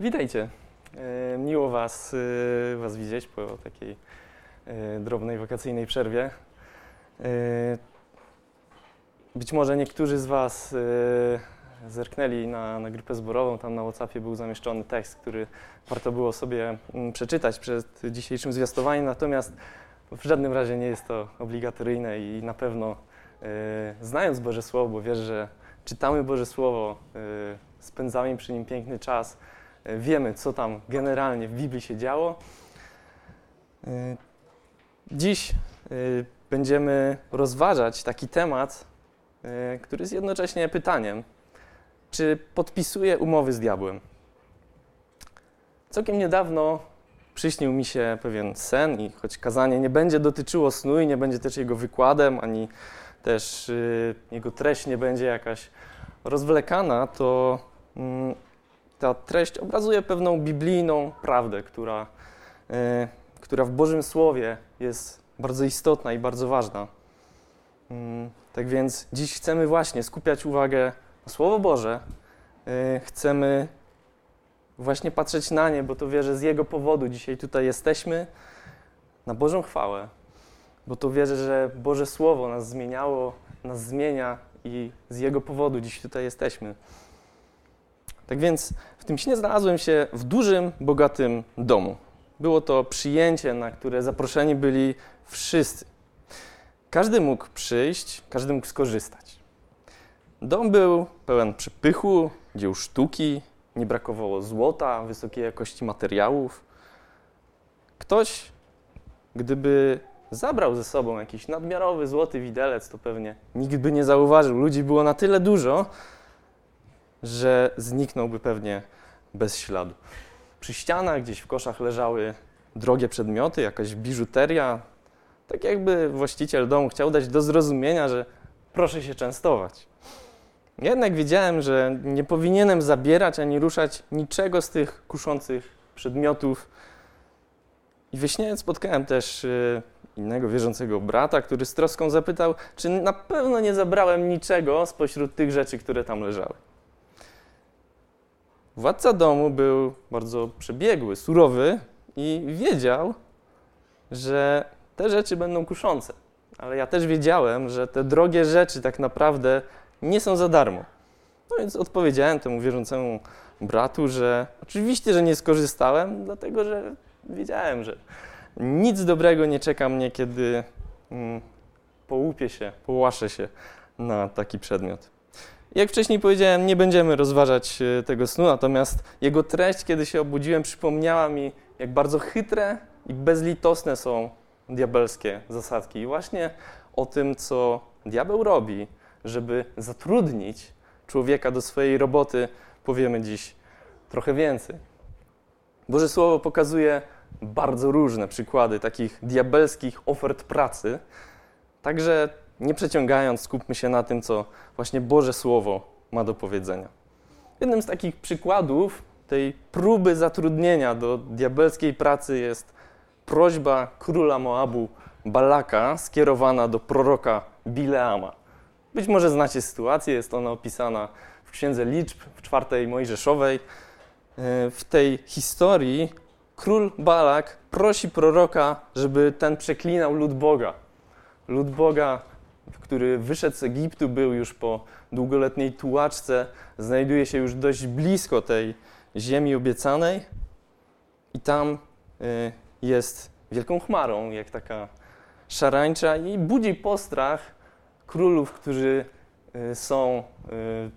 Witajcie. E, Miło Was, e, was widzieć po takiej e, drobnej wakacyjnej przerwie. Być może niektórzy z Was zerknęli na, na grupę zborową. Tam na WhatsAppie był zamieszczony tekst, który warto było sobie mm, przeczytać przed dzisiejszym zwiastowaniem. Natomiast w żadnym razie nie jest to obligatoryjne i na pewno znając Boże Słowo, bo wiesz, że czytamy Boże Słowo, spędzamy przy nim piękny czas, wiemy, co tam generalnie w Biblii się działo. E, Dziś e, będziemy rozważać taki temat, e, który jest jednocześnie pytaniem, czy podpisuję umowy z diabłem? Całkiem niedawno przyśnił mi się pewien sen i choć kazanie nie będzie dotyczyło snu i nie będzie też jego wykładem, ani też y, jego treść nie będzie jakaś rozwlekana, to mm, ta treść obrazuje pewną biblijną prawdę, która, y, która w Bożym Słowie jest bardzo istotna i bardzo ważna. Mm, tak więc dziś chcemy właśnie skupiać uwagę na Słowo Boże. Y, chcemy właśnie patrzeć na nie, bo to wierzę z Jego powodu dzisiaj tutaj jesteśmy, na Bożą chwałę, bo to wierzę, że Boże Słowo nas zmieniało, nas zmienia i z Jego powodu dziś tutaj jesteśmy. Tak więc w tym śnie znalazłem się w dużym, bogatym domu. Było to przyjęcie, na które zaproszeni byli wszyscy. Każdy mógł przyjść, każdy mógł skorzystać. Dom był pełen przepychu, dzieł sztuki, nie brakowało złota, wysokiej jakości materiałów. Ktoś, gdyby zabrał ze sobą jakiś nadmiarowy złoty widelec, to pewnie nikt by nie zauważył. Ludzi było na tyle dużo, że zniknąłby pewnie bez śladu. Przy ścianach, gdzieś w koszach leżały drogie przedmioty, jakaś biżuteria. Tak jakby właściciel domu chciał dać do zrozumienia, że proszę się częstować. Jednak wiedziałem, że nie powinienem zabierać ani ruszać niczego z tych kuszących przedmiotów. I we śnie spotkałem też y, innego wierzącego brata, który z troską zapytał, czy na pewno nie zabrałem niczego spośród tych rzeczy, które tam leżały. Władca domu był bardzo przebiegły, surowy i wiedział, że te rzeczy będą kuszące. Ale ja też wiedziałem, że te drogie rzeczy tak naprawdę nie są za darmo. No więc odpowiedziałem temu wierzącemu bratu, że oczywiście, że nie skorzystałem, dlatego że wiedziałem, że nic dobrego nie czeka mnie, kiedy mm, połupię się, połaszę się na taki przedmiot. Jak wcześniej powiedziałem, nie będziemy rozważać e, tego snu, natomiast jego treść, kiedy się obudziłem, przypomniała mi, jak bardzo chytre i bezlitosne są diabelskie zasadki. I właśnie o tym, co diabeł robi, żeby zatrudnić człowieka do swojej roboty, powiemy dziś trochę więcej. Boże Słowo pokazuje bardzo różne przykłady takich diabelskich ofert pracy, także nie przeciągając, skupmy się na tym, co właśnie Boże Słowo ma do powiedzenia. Jednym z takich przykładów tej próby zatrudnienia do diabelskiej pracy jest prośba króla Moabu Balaka skierowana do proroka Bileama. Być może znacie sytuację, jest ona opisana w Księdze Liczb w czwartej Mojżeszowej. E, W tej historii król Balak prosi proroka, żeby ten przeklinał lud Boga. Lud Boga, który wyszedł z Egiptu, był już po długoletniej tułaczce, znajduje się już dość blisko tej ziemi obiecanej i tam e, jest wielką chmarą, jak taka szarańcza i budzi postrach królów, którzy y, są y,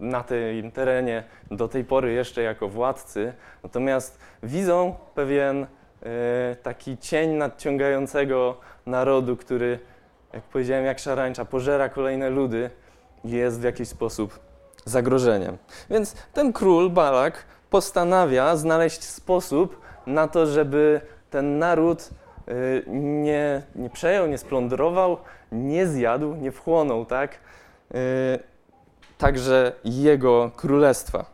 na tym terenie do tej pory jeszcze jako władcy, natomiast widzą pewien y, taki cień nadciągającego narodu, który, jak powiedziałem, jak szarańcza, pożera kolejne ludy i jest w jakiś sposób zagrożeniem. Więc ten król, Balak, postanawia znaleźć sposób na to, żeby ten naród y, nie, nie przejął, nie splądrował, nie zjadł, nie wchłonął, tak? Yy, także jego królestwa.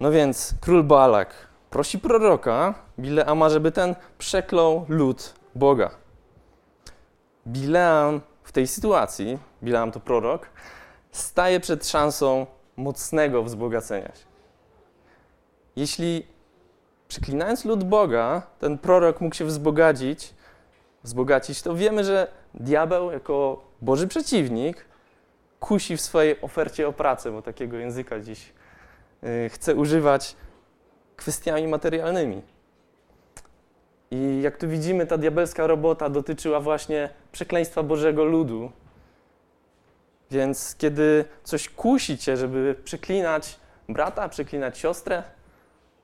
No więc król Balak prosi proroka Bileama, żeby ten przeklął lud Boga. Bileam w tej sytuacji, Bileam to prorok, staje przed szansą mocnego wzbogacenia się. jeśli przeklinając lud Boga, ten prorok mógł się wzbogacić, wzbogacić, to wiemy, że diabeł jako Boży przeciwnik kusi w swojej ofercie o pracę, bo takiego języka dziś yy, chce używać kwestiami materialnymi. I jak tu widzimy, ta diabelska robota dotyczyła właśnie przekleństwa Bożego ludu. Więc kiedy coś kusi cię, żeby przeklinać brata, przeklinać siostrę,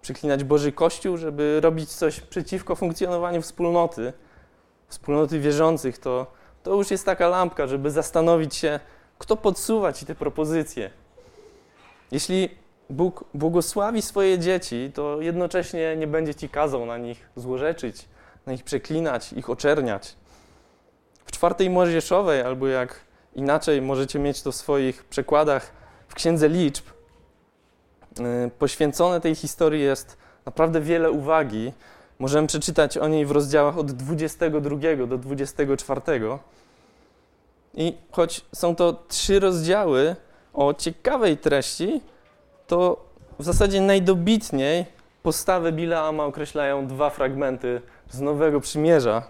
przeklinać Boży Kościół, żeby robić coś przeciwko funkcjonowaniu wspólnoty, wspólnoty wierzących, to, to już jest taka lampka, żeby zastanowić się, kto podsuwa ci te propozycje. Jeśli Bóg błogosławi swoje dzieci, to jednocześnie nie będzie ci kazał na nich złorzeczyć, na nich przeklinać, ich oczerniać. W czwartej Mojżeszowej, albo jak inaczej możecie mieć to w swoich przekładach w Księdze Liczb, y, poświęcone tej historii jest naprawdę wiele uwagi. Możemy przeczytać o niej w rozdziałach od 22 do 24. I choć są to trzy rozdziały o ciekawej treści, to w zasadzie najdobitniej postawę Bileama określają dwa fragmenty z Nowego Przymierza.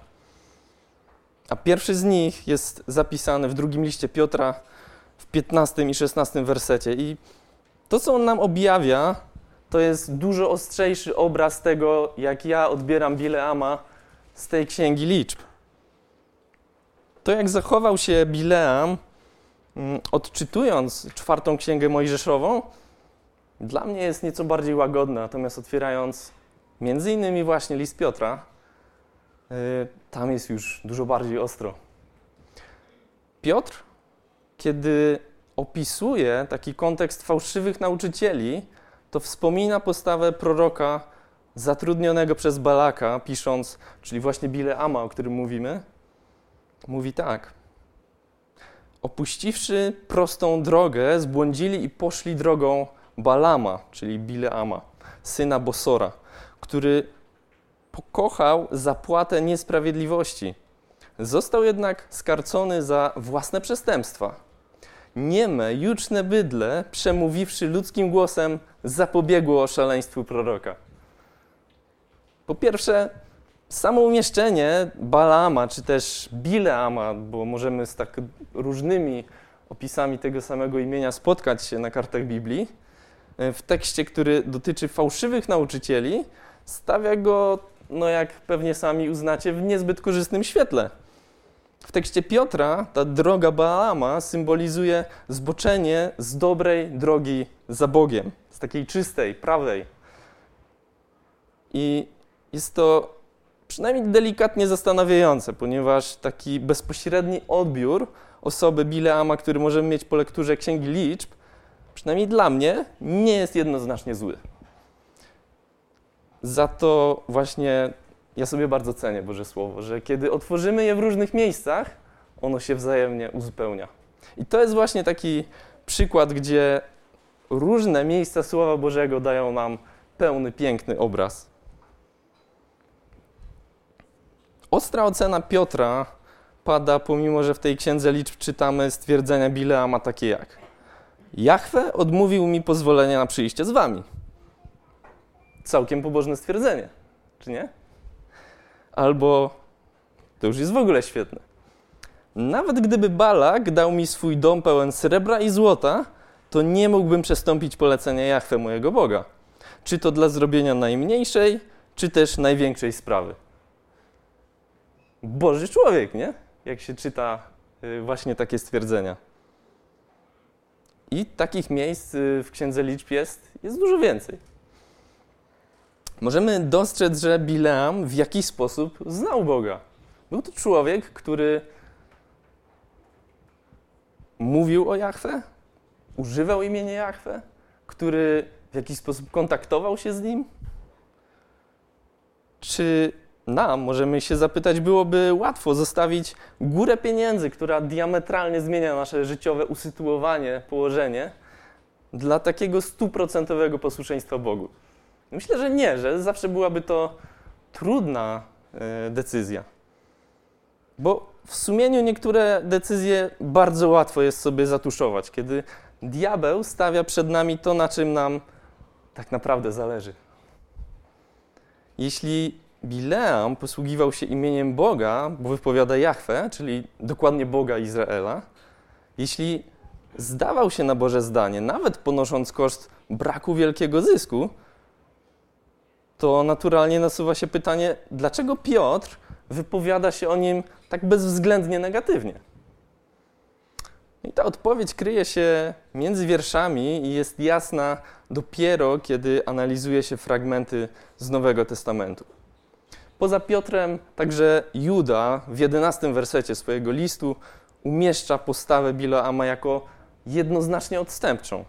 A pierwszy z nich jest zapisany w drugim liście Piotra w 15 i 16 wersecie. I to, co on nam objawia, to jest dużo ostrzejszy obraz tego, jak ja odbieram Bileama z tej księgi liczb. To, jak zachował się Bileam, mm, odczytując czwartą księgę Mojżeszową, dla mnie jest nieco bardziej łagodne, natomiast otwierając między innymi właśnie list Piotra, yy, tam jest już dużo bardziej ostro. Piotr, kiedy opisuje taki kontekst fałszywych nauczycieli, to wspomina postawę proroka zatrudnionego przez Balaka, pisząc, czyli właśnie Bileama, o którym mówimy, mówi tak. Opuściwszy prostą drogę, zbłądzili i poszli drogą Balama, czyli Bileama, syna Bosora, który pokochał zapłatę niesprawiedliwości. Został jednak skarcony za własne przestępstwa. Nieme, juczne bydle, przemówiwszy ludzkim głosem, zapobiegło szaleństwu proroka. Po pierwsze, samo umieszczenie Balama, czy też Bileama, bo możemy z tak różnymi opisami tego samego imienia spotkać się na kartach Biblii, w tekście, który dotyczy fałszywych nauczycieli, stawia go, no jak pewnie sami uznacie, w niezbyt korzystnym świetle. W tekście Piotra ta droga Baalama symbolizuje zboczenie z dobrej drogi za Bogiem, z takiej czystej, prawej. I jest to przynajmniej delikatnie zastanawiające, ponieważ taki bezpośredni odbiór osoby Bileama, który możemy mieć po lekturze Księgi Liczb, przynajmniej dla mnie, nie jest jednoznacznie zły. Za to właśnie ja sobie bardzo cenię Boże Słowo, że kiedy otworzymy je w różnych miejscach, ono się wzajemnie uzupełnia. I to jest właśnie taki przykład, gdzie różne miejsca Słowa Bożego dają nam pełny, piękny obraz. Ostra ocena Piotra pada, pomimo że w tej księdze liczb czytamy stwierdzenia Bileama takie jak Jachwę odmówił mi pozwolenia na przyjście z wami. Całkiem pobożne stwierdzenie, czy nie? Albo to już jest w ogóle świetne. Nawet gdyby Balak dał mi swój dom pełen srebra i złota, to nie mógłbym przestąpić polecenia Jachwę mojego Boga. Czy to dla zrobienia najmniejszej, czy też największej sprawy. Boży człowiek, nie? Jak się czyta y, właśnie takie stwierdzenia. I takich miejsc y, w Księdze Liczb jest, jest dużo więcej. Możemy dostrzec, że Bileam w jakiś sposób znał Boga. Był to człowiek, który mówił o Jachwę, używał imienia Jachwę, który w jakiś sposób kontaktował się z nim. Czy nam, możemy się zapytać, byłoby łatwo zostawić górę pieniędzy, która diametralnie zmienia nasze życiowe usytuowanie, położenie, dla takiego stuprocentowego posłuszeństwa Bogu? Myślę, że nie, że zawsze byłaby to trudna e, decyzja. Bo w sumieniu niektóre decyzje bardzo łatwo jest sobie zatuszować, kiedy diabeł stawia przed nami to, na czym nam tak naprawdę zależy. jeśli Bileam posługiwał się imieniem Boga, bo wypowiada Jahwe, czyli dokładnie Boga Izraela, jeśli zdawał się na Boże zdanie, nawet ponosząc koszt braku wielkiego zysku, to naturalnie nasuwa się pytanie, dlaczego Piotr wypowiada się o nim tak bezwzględnie negatywnie? I ta odpowiedź kryje się między wierszami i jest jasna dopiero, kiedy analizuje się fragmenty z Nowego Testamentu. Poza Piotrem, także Juda w jedenastym wersecie swojego listu umieszcza postawę Bileama jako jednoznacznie odstępczą.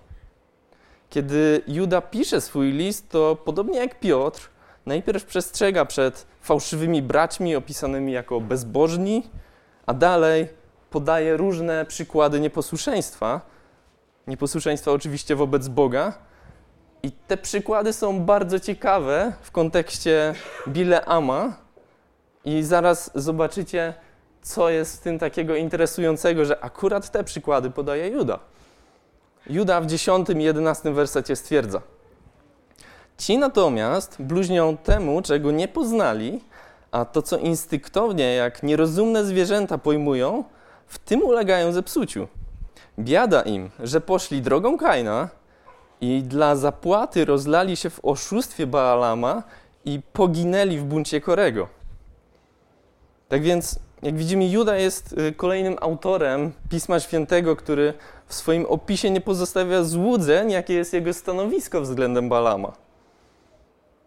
Kiedy Juda pisze swój list, to podobnie jak Piotr, najpierw przestrzega przed fałszywymi braćmi opisanymi jako bezbożni, a dalej podaje różne przykłady nieposłuszeństwa. Nieposłuszeństwa oczywiście wobec Boga. I te przykłady są bardzo ciekawe w kontekście Bileama. I zaraz zobaczycie, co jest w tym takiego interesującego, że akurat te przykłady podaje Juda. Juda w 10 i 11 wersecie stwierdza: Ci natomiast bluźnią temu, czego nie poznali, a to, co instynktownie, jak nierozumne zwierzęta pojmują, w tym ulegają zepsuciu. Biada im, że poszli drogą Kaina i dla zapłaty rozlali się w oszustwie Baalama i poginęli w buncie Korego. Tak więc, jak widzimy, Juda jest y, kolejnym autorem Pisma Świętego, który w swoim opisie nie pozostawia złudzeń, jakie jest jego stanowisko względem Balama.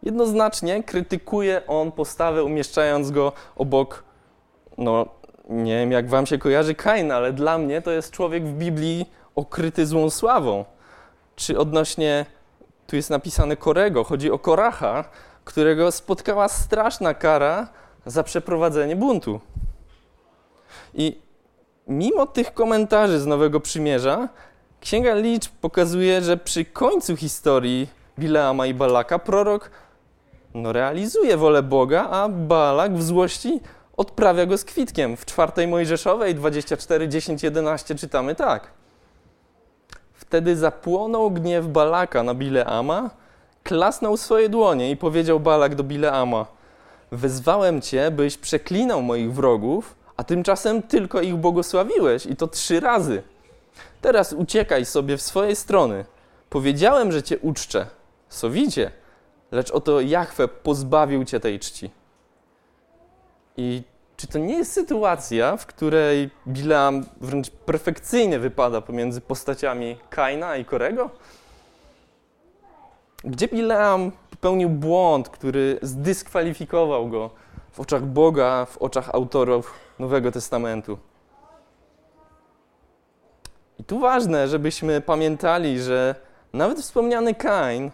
Jednoznacznie krytykuje on postawę, umieszczając go obok no, nie wiem jak wam się kojarzy Kain, ale dla mnie to jest człowiek w Biblii okryty złą sławą. Czy odnośnie, tu jest napisane Korego, chodzi o Koracha, którego spotkała straszna kara za przeprowadzenie buntu. I mimo tych komentarzy z Nowego Przymierza, Księga Liczb pokazuje, że przy końcu historii Bileama i Balaka prorok no, realizuje wolę Boga, a Balak w złości odprawia go z kwitkiem. W czwartej Mojżeszowej 24, 10, 11 czytamy tak. Wtedy zapłonął gniew Balaka na Bileama, klasnął swoje dłonie i powiedział Balak do Bileama: Wezwałem cię, byś przeklinał moich wrogów, a tymczasem tylko ich błogosławiłeś i to trzy razy. Teraz uciekaj sobie w swoje strony. Powiedziałem, że cię uczczę. Sowicie, lecz oto Jahwe pozbawił cię tej czci. I czy to nie jest sytuacja, w której Bileam wręcz perfekcyjnie wypada pomiędzy postaciami Kaina i Korego? Gdzie Bileam popełnił błąd, który zdyskwalifikował go w oczach Boga, w oczach autorów Nowego Testamentu? I tu ważne, żebyśmy pamiętali, że nawet wspomniany Kain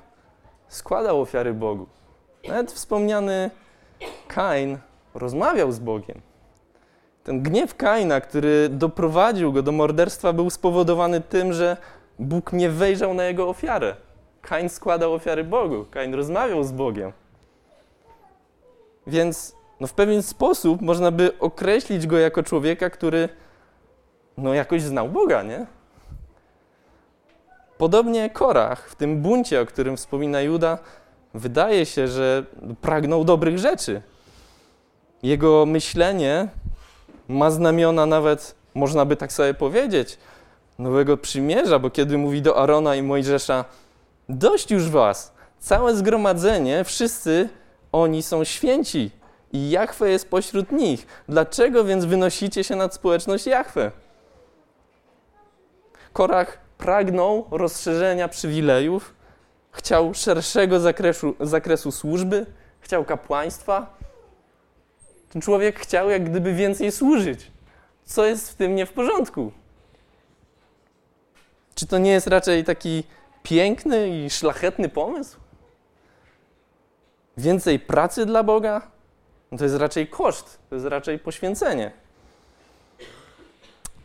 składał ofiary Bogu. Nawet wspomniany Kain rozmawiał z Bogiem. Ten gniew Kaina, który doprowadził go do morderstwa, był spowodowany tym, że Bóg nie wejrzał na jego ofiarę. Kain składał ofiary Bogu, Kain rozmawiał z Bogiem. Więc no w pewien sposób można by określić go jako człowieka, który no jakoś znał Boga, nie? Podobnie Korach w tym buncie, o którym wspomina Juda, wydaje się, że pragnął dobrych rzeczy. Jego myślenie ma znamiona nawet, można by tak sobie powiedzieć, nowego przymierza, bo kiedy mówi do Arona i Mojżesza, dość już was, całe zgromadzenie, wszyscy oni są święci i Jachwę jest pośród nich. Dlaczego więc wynosicie się nad społeczność Jachwę? Korach pragnął rozszerzenia przywilejów, chciał szerszego zakresu, zakresu służby, chciał kapłaństwa, ten człowiek chciał jak gdyby więcej służyć. Co jest w tym nie w porządku? Czy to nie jest raczej taki piękny i szlachetny pomysł? Więcej pracy dla Boga? No to jest raczej koszt, to jest raczej poświęcenie.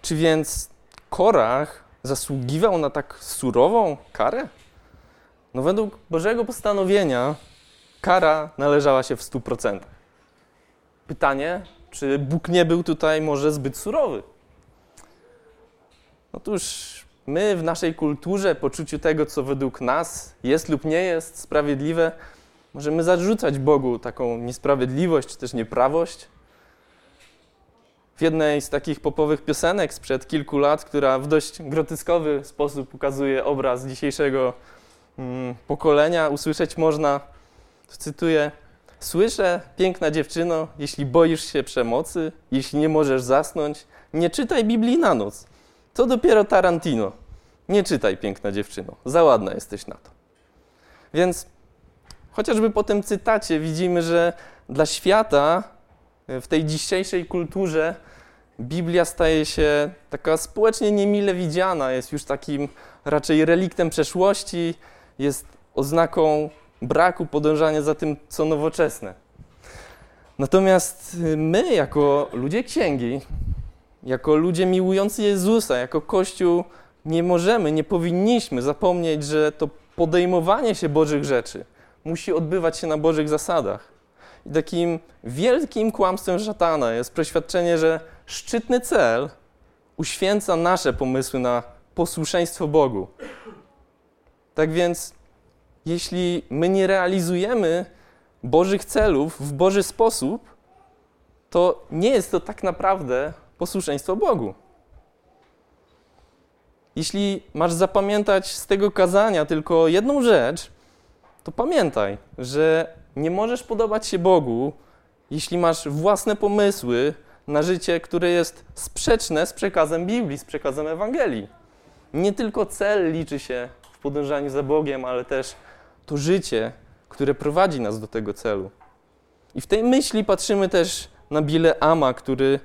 Czy więc Korach zasługiwał na tak surową karę? No według Bożego postanowienia kara należała się w stu procentach. Pytanie, czy Bóg nie był tutaj może zbyt surowy? Otóż my w naszej kulturze, poczuciu tego, co według nas jest lub nie jest sprawiedliwe, Możemy zarzucać Bogu taką niesprawiedliwość czy też nieprawość. W jednej z takich popowych piosenek sprzed kilku lat, która w dość groteskowy sposób ukazuje obraz dzisiejszego mm, pokolenia, usłyszeć można, cytuję, Słyszę, piękna dziewczyno, jeśli boisz się przemocy, jeśli nie możesz zasnąć, nie czytaj Biblii na noc. To dopiero Tarantino. Nie czytaj, piękna dziewczyno, za ładna jesteś na to. Więc chociażby po tym cytacie widzimy, że dla świata e, w tej dzisiejszej kulturze Biblia staje się taka społecznie niemile widziana, jest już takim raczej reliktem przeszłości, jest oznaką braku podążania za tym, co nowoczesne. Natomiast y, my, jako ludzie księgi, jako ludzie miłujący Jezusa, jako Kościół, nie możemy, nie powinniśmy zapomnieć, że to podejmowanie się Bożych rzeczy musi odbywać się na Bożych zasadach. I takim wielkim kłamstwem szatana jest przeświadczenie, że szczytny cel uświęca nasze pomysły na posłuszeństwo Bogu. Tak więc jeśli my nie realizujemy Bożych celów w Boży sposób, to nie jest to tak naprawdę posłuszeństwo Bogu. Jeśli masz zapamiętać z tego kazania tylko jedną rzecz, to pamiętaj, że nie możesz podobać się Bogu, jeśli masz własne pomysły na życie, które jest sprzeczne z przekazem Biblii, z przekazem Ewangelii. Nie tylko cel liczy się w podążaniu za Bogiem, ale też to życie, które prowadzi nas do tego celu. I w tej myśli patrzymy też na Bileama, który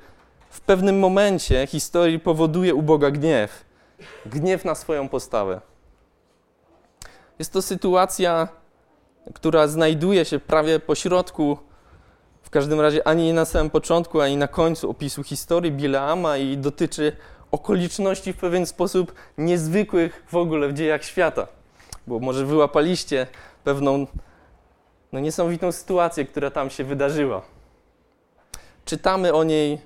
w pewnym momencie historii powoduje u Boga gniew. Gniew na swoją postawę. Jest to sytuacja, która znajduje się prawie po środku, w każdym razie ani na samym początku, ani na końcu opisu historii Bileama i dotyczy okoliczności w pewien sposób niezwykłych w ogóle w dziejach świata bo może wyłapaliście pewną no, niesamowitą sytuację, która tam się wydarzyła. Czytamy o niej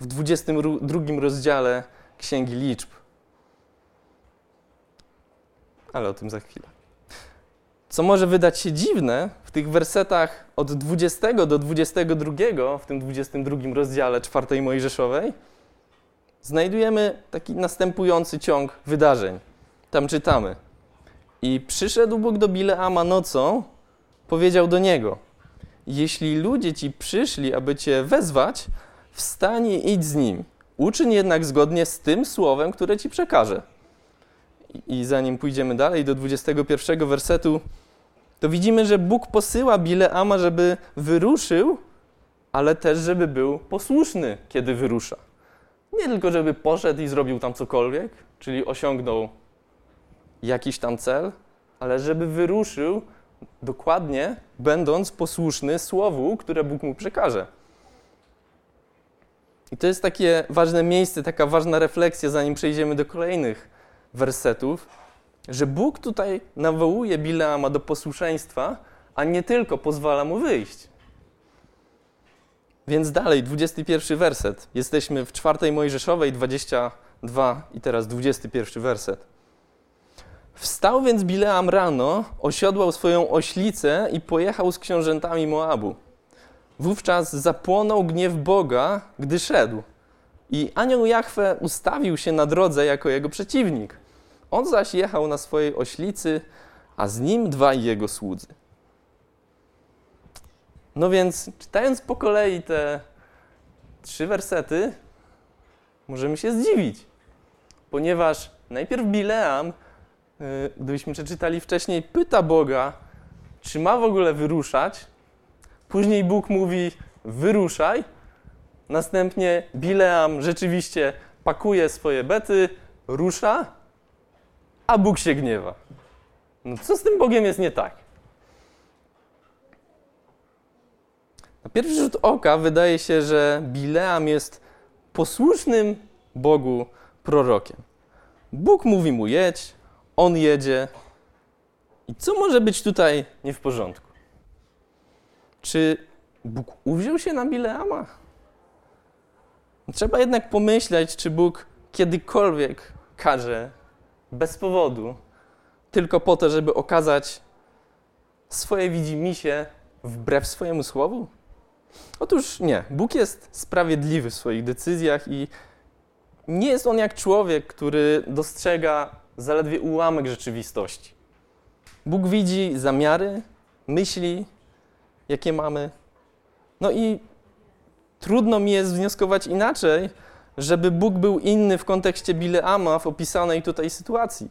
w 22 rozdziale Księgi Liczb. Ale o tym za chwilę. Co może wydać się dziwne, w tych wersetach od 20 do 22, w tym 22 rozdziale czwartej Mojżeszowej, znajdujemy taki następujący ciąg wydarzeń. Tam czytamy – i przyszedł Bóg do Bileama nocą, powiedział do niego: Jeśli ludzie ci przyszli, aby cię wezwać, wstań i idź z nim. Uczyń jednak zgodnie z tym słowem, które ci przekażę. I zanim pójdziemy dalej do 21 wersetu, to widzimy, że Bóg posyła Bileama, żeby wyruszył, ale też, żeby był posłuszny, kiedy wyrusza. Nie tylko, żeby poszedł i zrobił tam cokolwiek, czyli osiągnął jakiś tam cel, ale żeby wyruszył dokładnie, będąc posłuszny słowu, które Bóg mu przekaże. I to jest takie ważne miejsce, taka ważna refleksja, zanim przejdziemy do kolejnych wersetów, że Bóg tutaj nawołuje Bileama do posłuszeństwa, a nie tylko pozwala mu wyjść. Więc dalej, 21 werset. Jesteśmy w czwartej Mojżeszowej, 22 i teraz 21 werset. Wstał więc Bileam rano, osiodłał swoją oślicę i pojechał z książętami Moabu. Wówczas zapłonął gniew Boga, gdy szedł. I anioł Jahwe ustawił się na drodze jako jego przeciwnik. On zaś jechał na swojej oślicy, a z nim dwaj jego słudzy. No więc, czytając po kolei te trzy wersety, możemy się zdziwić, ponieważ najpierw Bileam gdybyśmy przeczytali wcześniej, pyta Boga, czy ma w ogóle wyruszać. Później Bóg mówi, wyruszaj. Następnie Bileam rzeczywiście pakuje swoje bety, rusza, a Bóg się gniewa. No co z tym Bogiem jest nie tak? Na pierwszy rzut oka wydaje się, że Bileam jest posłusznym Bogu prorokiem. Bóg mówi mu jedź, on jedzie. I co może być tutaj nie w porządku? Czy Bóg uwziął się na Bileama? Trzeba jednak pomyśleć, czy Bóg kiedykolwiek każe bez powodu, tylko po to, żeby okazać swoje widzimisię wbrew swojemu słowu? Otóż nie. Bóg jest sprawiedliwy w swoich decyzjach i nie jest on jak człowiek, który dostrzega zaledwie ułamek rzeczywistości. Bóg widzi zamiary, myśli, jakie mamy. No i trudno mi jest wnioskować inaczej, żeby Bóg był inny w kontekście Bileama w opisanej tutaj sytuacji.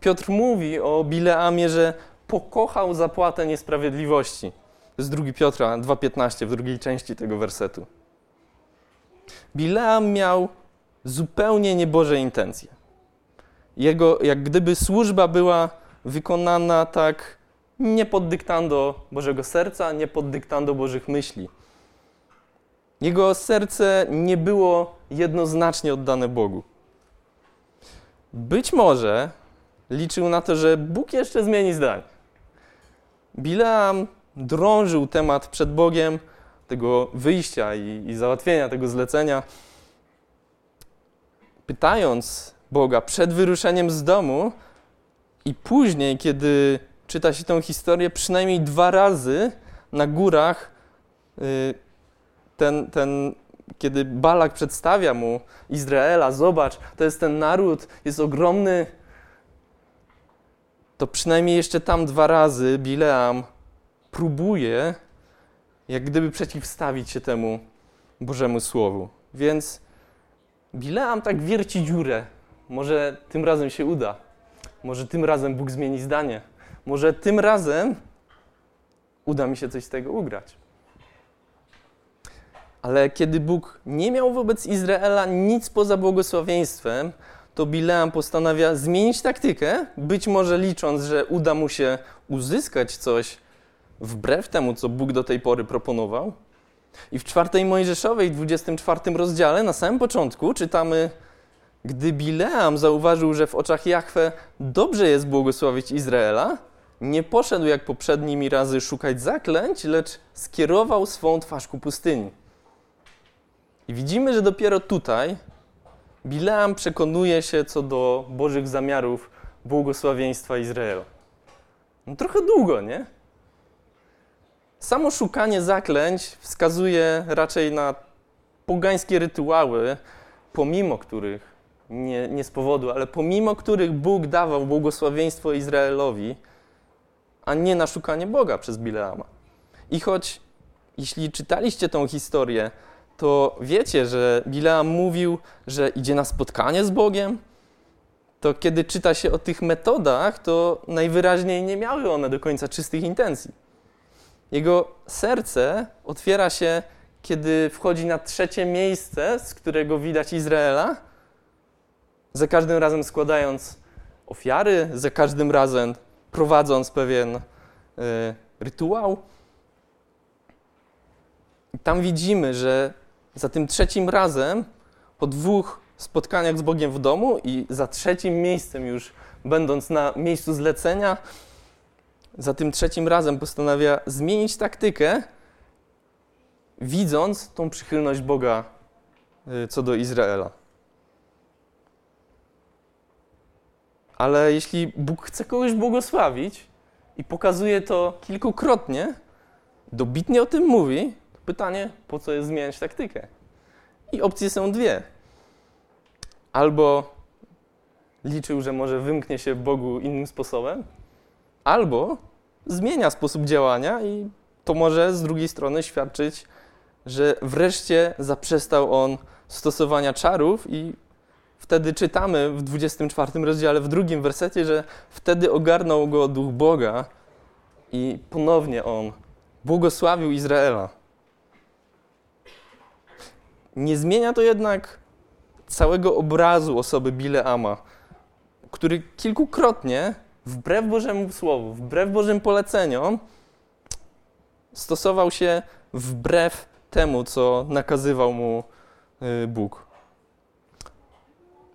Piotr mówi o Bileamie, że pokochał zapłatę niesprawiedliwości. To jest 2 Piotra 2,15 w drugiej części tego wersetu. Bileam miał zupełnie nieboże intencje. Jego, jak gdyby służba była wykonana tak nie pod dyktando Bożego serca, nie pod dyktando Bożych myśli. Jego serce nie było jednoznacznie oddane Bogu. Być może liczył na to, że Bóg jeszcze zmieni zdanie. Bileam drążył temat przed Bogiem tego wyjścia i, i załatwienia tego zlecenia, pytając Boga przed wyruszeniem z domu i później, kiedy czyta się tę historię, przynajmniej dwa razy na górach y, ten, ten, kiedy Balak przedstawia mu Izraela, zobacz, to jest ten naród, jest ogromny, to przynajmniej jeszcze tam dwa razy Bileam próbuje jak gdyby przeciwstawić się temu Bożemu Słowu. Więc Bileam tak wierci dziurę. Może tym razem się uda. Może tym razem Bóg zmieni zdanie. Może tym razem uda mi się coś z tego ugrać. Ale kiedy Bóg nie miał wobec Izraela nic poza błogosławieństwem, to Bileam postanawia zmienić taktykę, być może licząc, że uda mu się uzyskać coś wbrew temu, co Bóg do tej pory proponował. I w czwartej Mojżeszowej, 24 rozdziale, na samym początku czytamy, gdy Bileam zauważył, że w oczach Jahwe dobrze jest błogosławić Izraela, nie poszedł jak poprzednimi razy szukać zaklęć, lecz skierował swą twarz ku pustyni. I widzimy, że dopiero tutaj Bileam przekonuje się co do Bożych zamiarów błogosławieństwa Izraela. No trochę długo, nie? Samo szukanie zaklęć wskazuje raczej na pogańskie rytuały, pomimo których, nie, nie z powodu, ale pomimo których Bóg dawał błogosławieństwo Izraelowi, a nie na szukanie Boga przez Bileama. I choć, jeśli czytaliście tą historię, to wiecie, że Bileam mówił, że idzie na spotkanie z Bogiem, to kiedy czyta się o tych metodach, to najwyraźniej nie miały one do końca czystych intencji. Jego serce otwiera się, kiedy wchodzi na trzecie miejsce, z którego widać Izraela, za każdym razem składając ofiary, za każdym razem prowadząc pewien y, rytuał. I tam widzimy, że za tym trzecim razem, po dwóch spotkaniach z Bogiem w domu i za trzecim miejscem już będąc na miejscu zlecenia, za tym trzecim razem postanawia zmienić taktykę, widząc tą przychylność Boga y, co do Izraela. Ale jeśli Bóg chce kogoś błogosławić i pokazuje to kilkukrotnie, dobitnie o tym mówi, to pytanie, po co jest zmieniać taktykę? I opcje są dwie. Albo liczył, że może wymknie się Bogu innym sposobem, albo zmienia sposób działania i to może z drugiej strony świadczyć, że wreszcie zaprzestał on stosowania czarów i wtedy czytamy w 24 rozdziale, w drugim wersecie, że wtedy ogarnął go duch Boga i ponownie on błogosławił Izraela. Nie zmienia to jednak całego obrazu osoby Bileama, który kilkukrotnie wbrew Bożemu Słowu, wbrew Bożym poleceniom, stosował się wbrew temu, co nakazywał mu y, Bóg.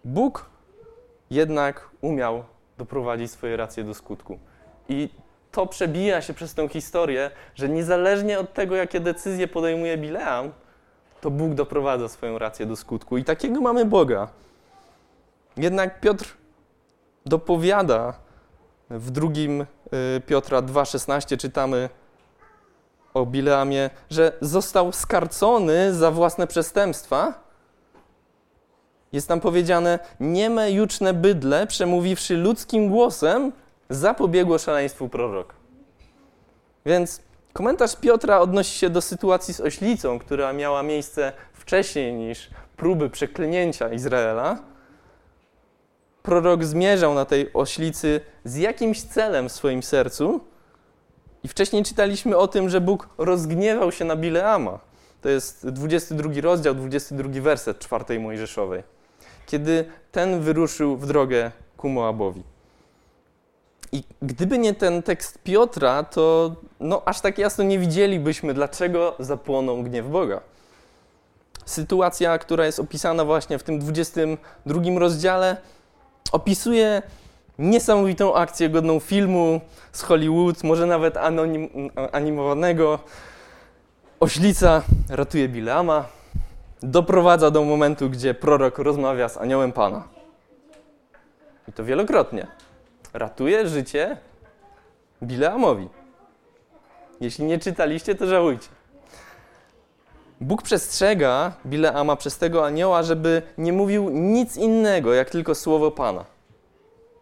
Bóg jednak umiał doprowadzić swoje racje do skutku. I to przebija się przez tę historię, że niezależnie od tego, jakie decyzje podejmuje Bileam, to Bóg doprowadza swoją rację do skutku. I takiego mamy Boga. Jednak Piotr dopowiada w drugim y, Piotra 2,16 czytamy o Bileamie, że został skarcony za własne przestępstwa. Jest tam powiedziane, nieme juczne bydle, przemówiwszy ludzkim głosem, zapobiegło szaleństwu prorok. Więc komentarz Piotra odnosi się do sytuacji z oślicą, która miała miejsce wcześniej niż próby przeklinięcia Izraela. Prorok zmierzał na tej oślicy z jakimś celem w swoim sercu. I wcześniej czytaliśmy o tym, że Bóg rozgniewał się na Bileama. To jest 22 rozdział, 22 werset czwartej Mojżeszowej. Kiedy ten wyruszył w drogę ku Moabowi. I gdyby nie ten tekst Piotra, to no, aż tak jasno nie widzielibyśmy, dlaczego zapłonął gniew Boga. Sytuacja, która jest opisana właśnie w tym 22 rozdziale, opisuje niesamowitą akcję godną filmu z Hollywood, może nawet anonim, animowanego. Oślica ratuje Bileama, doprowadza do momentu, gdzie prorok rozmawia z aniołem Pana. I to wielokrotnie. Ratuje życie Bileamowi. Jeśli nie czytaliście, to żałujcie. Bóg przestrzega Bileama przez tego anioła, żeby nie mówił nic innego, jak tylko słowo Pana.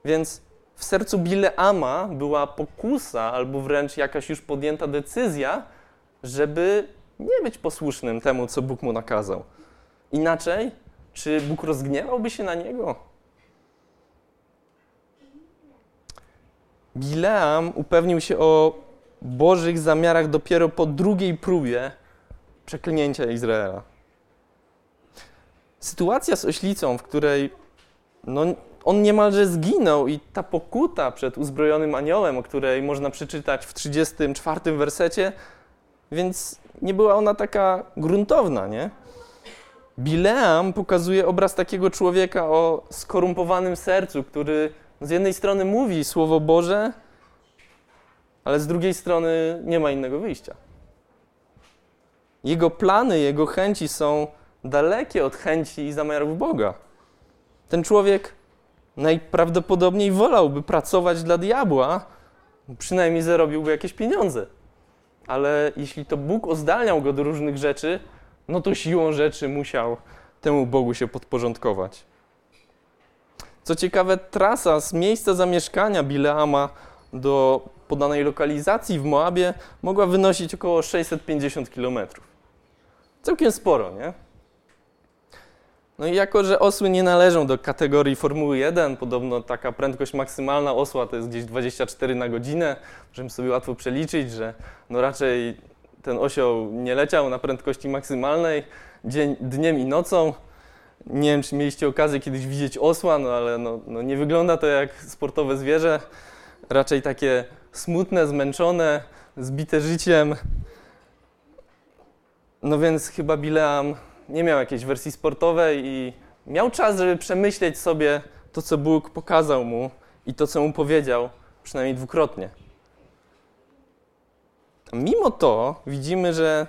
Więc w sercu Bileama była pokusa, albo wręcz jakaś już podjęta decyzja, żeby nie być posłusznym temu, co Bóg mu nakazał. Inaczej, czy Bóg rozgniewałby się na niego? Bileam upewnił się o Bożych zamiarach dopiero po drugiej próbie przeklinięcia Izraela. Sytuacja z oślicą, w której no, on niemalże zginął i ta pokuta przed uzbrojonym aniołem, o której można przeczytać w 34 wersecie, więc nie była ona taka gruntowna, nie? Bileam pokazuje obraz takiego człowieka o skorumpowanym sercu, który z jednej strony mówi Słowo Boże, ale z drugiej strony nie ma innego wyjścia. Jego plany, jego chęci są dalekie od chęci i zamiarów Boga. Ten człowiek najprawdopodobniej wolałby pracować dla diabła, przynajmniej zarobiłby jakieś pieniądze. Ale jeśli to Bóg ozdalniał go do różnych rzeczy, no to siłą rzeczy musiał temu Bogu się podporządkować. Co ciekawe, trasa z miejsca zamieszkania Bileama do podanej lokalizacji w Moabie mogła wynosić około 650 km. Całkiem sporo, nie? No i jako, że osły nie należą do kategorii Formuły 1, podobno taka prędkość maksymalna osła to jest gdzieś 24 na godzinę, możemy sobie łatwo przeliczyć, że no raczej ten osioł nie leciał na prędkości maksymalnej dzień, dniem i nocą. Nie wiem, czy mieliście okazję kiedyś widzieć osła, no ale no, no nie wygląda to jak sportowe zwierzę. Raczej takie smutne, zmęczone, zbite życiem. No więc chyba Bileam nie miał jakiejś wersji sportowej i miał czas, żeby przemyśleć sobie to, co Bóg pokazał mu i to, co mu powiedział, przynajmniej dwukrotnie. Mimo to widzimy, że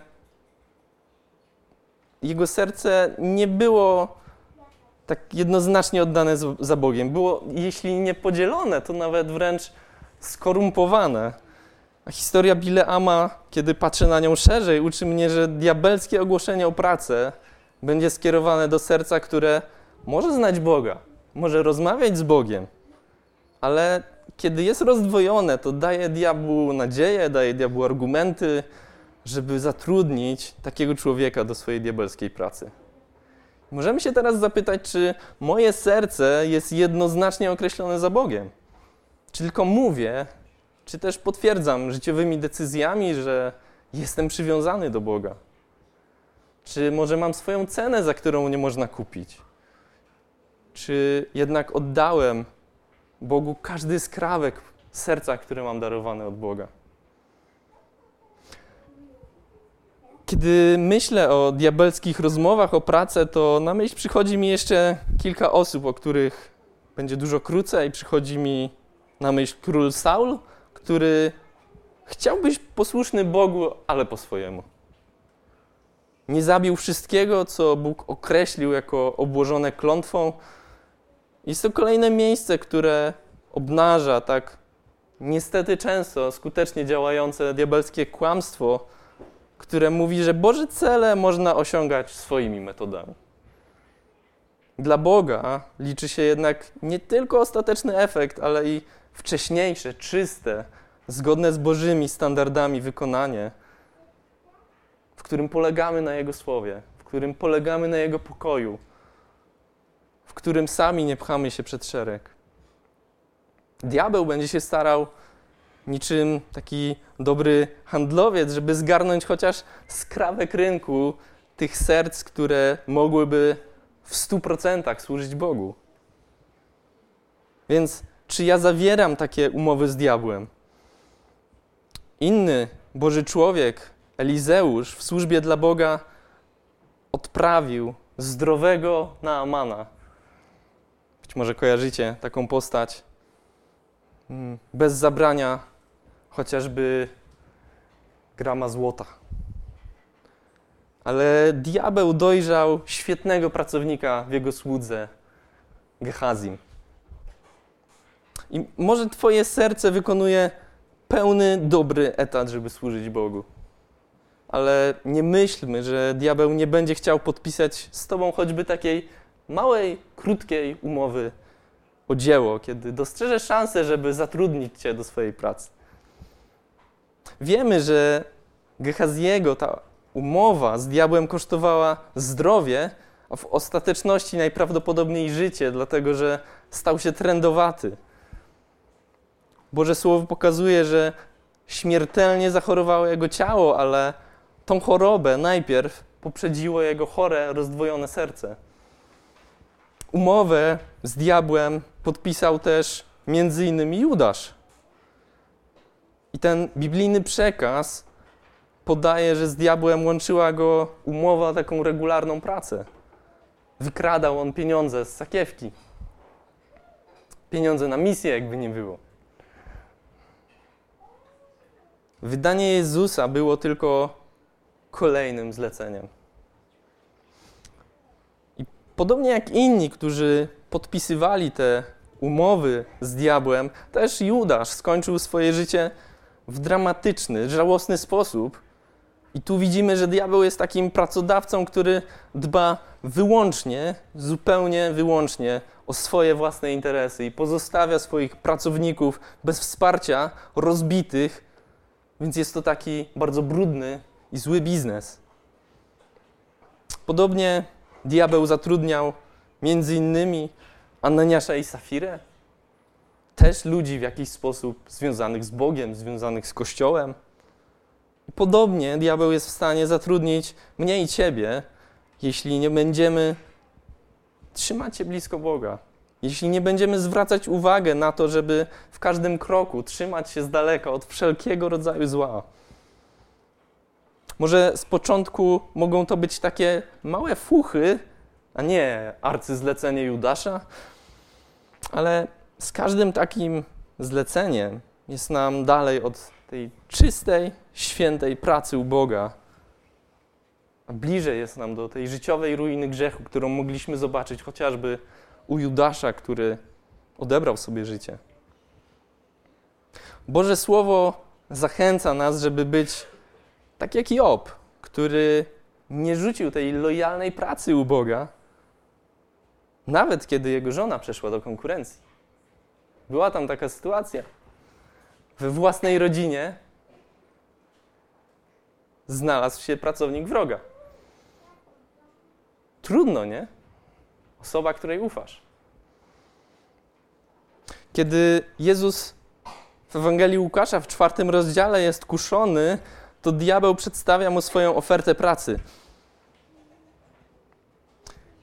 jego serce nie było tak jednoznacznie oddane za Bogiem. Było, jeśli nie podzielone, to nawet wręcz skorumpowane. A historia Bileama, kiedy patrzę na nią szerzej, uczy mnie, że diabelskie ogłoszenie o pracę będzie skierowane do serca, które może znać Boga, może rozmawiać z Bogiem, ale kiedy jest rozdwojone, to daje diabłu nadzieję, daje diabłu argumenty, żeby zatrudnić takiego człowieka do swojej diabelskiej pracy. Możemy się teraz zapytać, czy moje serce jest jednoznacznie określone za Bogiem? Czy tylko mówię, czy też potwierdzam życiowymi decyzjami, że jestem przywiązany do Boga? Czy może mam swoją cenę, za którą nie można kupić? Czy jednak oddałem Bogu każdy skrawek serca, które mam darowane od Boga? Kiedy myślę o diabelskich rozmowach o pracę, to na myśl przychodzi mi jeszcze kilka osób, o których będzie dużo krócej. Przychodzi mi na myśl król Saul, który chciał być posłuszny Bogu, ale po swojemu. Nie zabił wszystkiego, co Bóg określił jako obłożone klątwą. Jest to kolejne miejsce, które obnaża tak niestety często skutecznie działające diabelskie kłamstwo, które mówi, że Boże cele można osiągać swoimi metodami. Dla Boga liczy się jednak nie tylko ostateczny efekt, ale i wcześniejsze, czyste, zgodne z Bożymi standardami wykonanie, którym polegamy na Jego słowie, w którym polegamy na Jego pokoju, w którym sami nie pchamy się przed szereg. Diabeł będzie się starał niczym taki dobry handlowiec, żeby zgarnąć chociaż skrawek rynku tych serc, które mogłyby w stu procentach służyć Bogu. Więc czy ja zawieram takie umowy z diabłem? Inny Boży człowiek, Elizeusz, w służbie dla Boga odprawił zdrowego Naamana. Być może kojarzycie taką postać. Mm, bez zabrania chociażby grama złota. Ale diabeł dojrzał świetnego pracownika w jego słudze, Gehazim. I może Twoje serce wykonuje pełny, dobry etat, żeby służyć Bogu. Ale nie myślmy, że diabeł nie będzie chciał podpisać z Tobą choćby takiej małej, krótkiej umowy o dzieło, kiedy dostrzeże szansę, żeby zatrudnić Cię do swojej pracy. Wiemy, że Gehaziego ta umowa z diabłem kosztowała zdrowie, a w ostateczności najprawdopodobniej życie, dlatego że stał się trendowaty. Boże Słowo pokazuje, że śmiertelnie zachorowało jego ciało, ale tą chorobę najpierw poprzedziło jego chore, rozdwojone serce. Umowę z diabłem podpisał też między innymi Judasz. I ten biblijny przekaz podaje, że z diabłem łączyła go umowa taką regularną pracę. Wykradał on pieniądze z sakiewki. Pieniądze na misję, jakby nie było. Wydanie Jezusa było tylko kolejnym zleceniem. I podobnie jak inni, którzy podpisywali te umowy z diabłem, też Judasz skończył swoje życie w dramatyczny, żałosny sposób. I tu widzimy, że diabeł jest takim pracodawcą, który dba wyłącznie, zupełnie wyłącznie o swoje własne interesy i pozostawia swoich pracowników bez wsparcia, rozbitych, więc jest to taki bardzo brudny i zły biznes. Podobnie diabeł zatrudniał między innymi Ananiasza i Safirę, też ludzi w jakiś sposób związanych z Bogiem, związanych z Kościołem. Podobnie diabeł jest w stanie zatrudnić mnie i ciebie, jeśli nie będziemy trzymać się blisko Boga. Jeśli nie będziemy zwracać uwagę na to, żeby w każdym kroku trzymać się z daleka od wszelkiego rodzaju zła. Może z początku mogą to być takie małe fuchy, a nie arcyzlecenie Judasza, ale z każdym takim zleceniem jest nam dalej od tej czystej, świętej pracy u Boga, a bliżej jest nam do tej życiowej ruiny grzechu, którą mogliśmy zobaczyć chociażby u Judasza, który odebrał sobie życie. Boże Słowo zachęca nas, żeby być tak jak Job, który nie rzucił tej lojalnej pracy u Boga, nawet kiedy jego żona przeszła do konkurencji. Była tam taka sytuacja. We własnej rodzinie znalazł się pracownik wroga. Trudno, nie? Osoba, której ufasz. Kiedy Jezus w Ewangelii Łukasza w czwartym rozdziale jest kuszony, to diabeł przedstawia mu swoją ofertę pracy.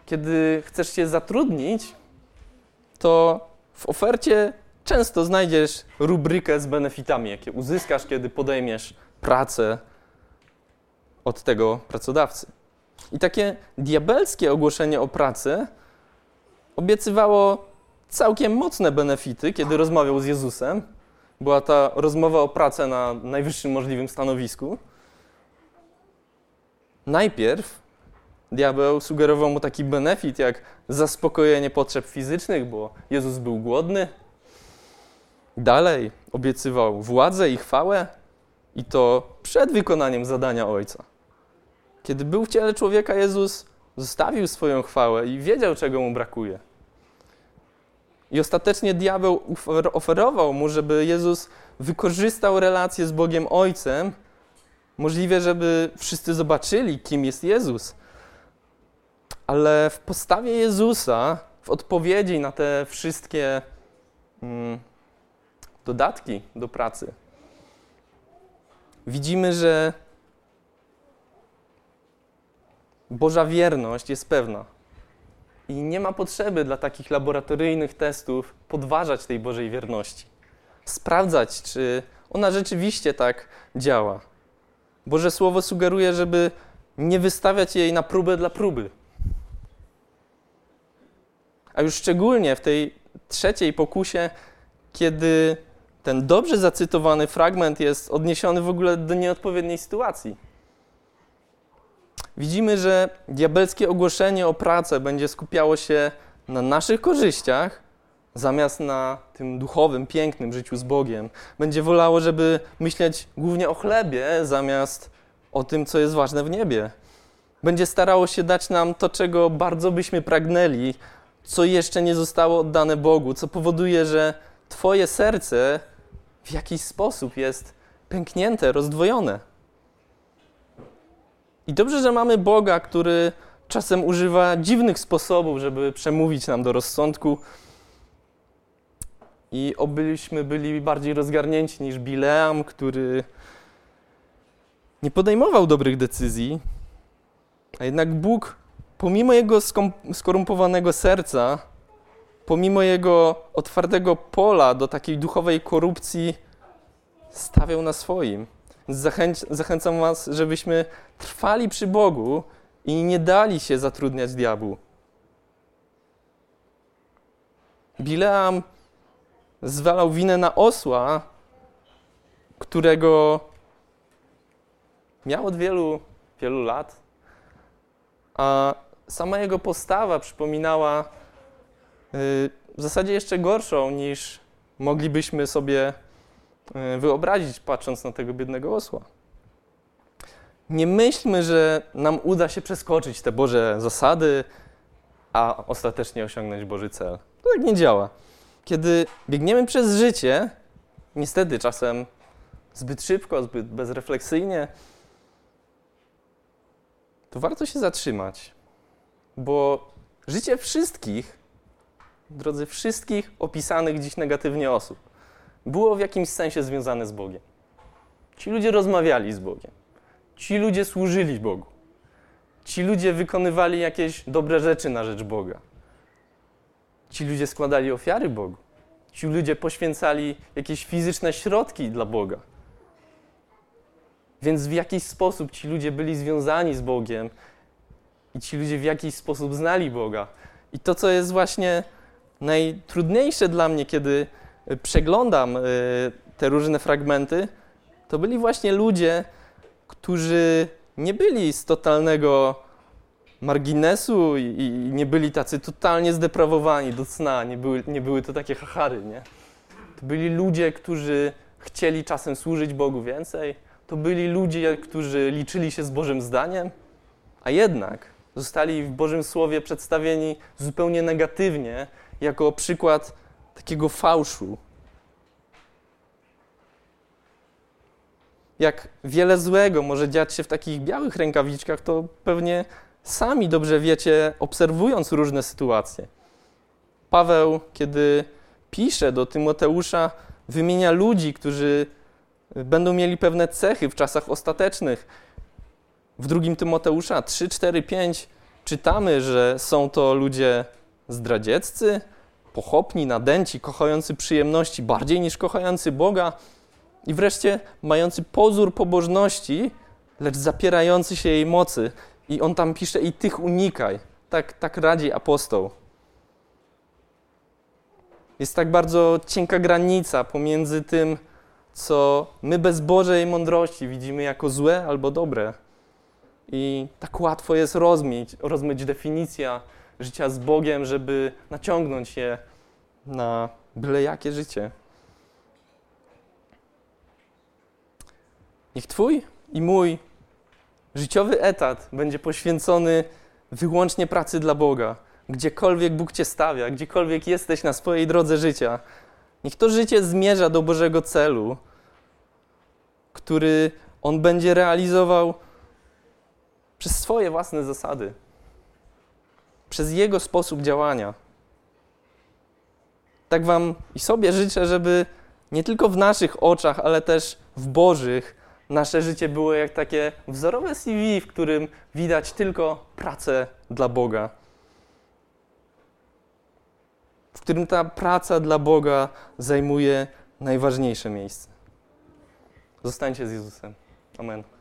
Kiedy chcesz się zatrudnić, to w ofercie często znajdziesz rubrykę z benefitami, jakie uzyskasz, kiedy podejmiesz pracę od tego pracodawcy. I takie diabelskie ogłoszenie o pracy obiecywało całkiem mocne benefity, kiedy rozmawiał z Jezusem. Była ta rozmowa o pracę na najwyższym możliwym stanowisku. Najpierw diabeł sugerował mu taki benefit jak zaspokojenie potrzeb fizycznych, bo Jezus był głodny. Dalej obiecywał władzę i chwałę, i to przed wykonaniem zadania Ojca. Kiedy był w ciele człowieka, Jezus zostawił swoją chwałę i wiedział, czego mu brakuje. I ostatecznie diabeł oferował mu, żeby Jezus wykorzystał relację z Bogiem Ojcem, możliwe, żeby wszyscy zobaczyli, kim jest Jezus. Ale w postawie Jezusa, w odpowiedzi na te wszystkie mm, dodatki do pracy, widzimy, że Boża wierność jest pewna. I nie ma potrzeby dla takich laboratoryjnych testów podważać tej Bożej wierności. Sprawdzać, czy ona rzeczywiście tak działa. Boże Słowo sugeruje, żeby nie wystawiać jej na próbę dla próby. A już szczególnie w tej trzeciej pokusie, kiedy ten dobrze zacytowany fragment jest odniesiony w ogóle do nieodpowiedniej sytuacji. Widzimy, że diabelskie ogłoszenie o pracę będzie skupiało się na naszych korzyściach, zamiast na tym duchowym, pięknym życiu z Bogiem. Będzie wolało, żeby myśleć głównie o chlebie, zamiast o tym, co jest ważne w niebie. Będzie starało się dać nam to, czego bardzo byśmy pragnęli, co jeszcze nie zostało oddane Bogu, co powoduje, że Twoje serce w jakiś sposób jest pęknięte, rozdwojone. I dobrze, że mamy Boga, który czasem używa dziwnych sposobów, żeby przemówić nam do rozsądku. I obyliśmy byli bardziej rozgarnięci niż Bileam, który nie podejmował dobrych decyzji, a jednak Bóg, pomimo jego skorumpowanego serca, pomimo jego otwartego pola do takiej duchowej korupcji, stawiał na swoim. Zachęc zachęcam Was, żebyśmy trwali przy Bogu i nie dali się zatrudniać diabłu. Bileam zwalał winę na osła, którego miał od wielu, wielu lat, a sama jego postawa przypominała y, w zasadzie jeszcze gorszą niż moglibyśmy sobie wyobrazić, patrząc na tego biednego osła. Nie myślmy, że nam uda się przeskoczyć te Boże zasady, a ostatecznie osiągnąć Boży cel. To tak nie działa. Kiedy biegniemy przez życie, niestety czasem zbyt szybko, zbyt bezrefleksyjnie, to warto się zatrzymać, bo życie wszystkich, drodzy wszystkich opisanych dziś negatywnie osób, było w jakimś sensie związane z Bogiem. Ci ludzie rozmawiali z Bogiem. Ci ludzie służyli Bogu. Ci ludzie wykonywali jakieś dobre rzeczy na rzecz Boga. Ci ludzie składali ofiary Bogu. Ci ludzie poświęcali jakieś fizyczne środki dla Boga. Więc w jakiś sposób ci ludzie byli związani z Bogiem i ci ludzie w jakiś sposób znali Boga. I to, co jest właśnie najtrudniejsze dla mnie, kiedy przeglądam e, te różne fragmenty, to byli właśnie ludzie, którzy nie byli z totalnego marginesu i, i nie byli tacy totalnie zdeprawowani do cna, nie były, nie były to takie hachary, nie? To byli ludzie, którzy chcieli czasem służyć Bogu więcej, to byli ludzie, którzy liczyli się z Bożym zdaniem, a jednak zostali w Bożym Słowie przedstawieni zupełnie negatywnie, jako przykład takiego fałszu. Jak wiele złego może dziać się w takich białych rękawiczkach, to pewnie sami dobrze wiecie, obserwując różne sytuacje. Paweł, kiedy pisze do Tymoteusza, wymienia ludzi, którzy będą mieli pewne cechy w czasach ostatecznych. W drugim Tymoteusza 3, 4, 5 czytamy, że są to ludzie zdradzieccy, pochopni, nadęci, kochający przyjemności bardziej niż kochający Boga i wreszcie mający pozór pobożności, lecz zapierający się jej mocy. I on tam pisze i tych unikaj. Tak, tak radzi apostoł. Jest tak bardzo cienka granica pomiędzy tym, co my bez Bożej mądrości widzimy jako złe albo dobre. I tak łatwo jest rozmyć, rozmyć definicja życia z Bogiem, żeby naciągnąć je na byle jakie życie. Niech Twój i mój życiowy etat będzie poświęcony wyłącznie pracy dla Boga. Gdziekolwiek Bóg Cię stawia, gdziekolwiek jesteś na swojej drodze życia, niech to życie zmierza do Bożego celu, który On będzie realizował przez swoje własne zasady przez Jego sposób działania. Tak Wam i sobie życzę, żeby nie tylko w naszych oczach, ale też w Bożych nasze życie było jak takie wzorowe CV, w którym widać tylko pracę dla Boga. W którym ta praca dla Boga zajmuje najważniejsze miejsce. Zostańcie z Jezusem. Amen.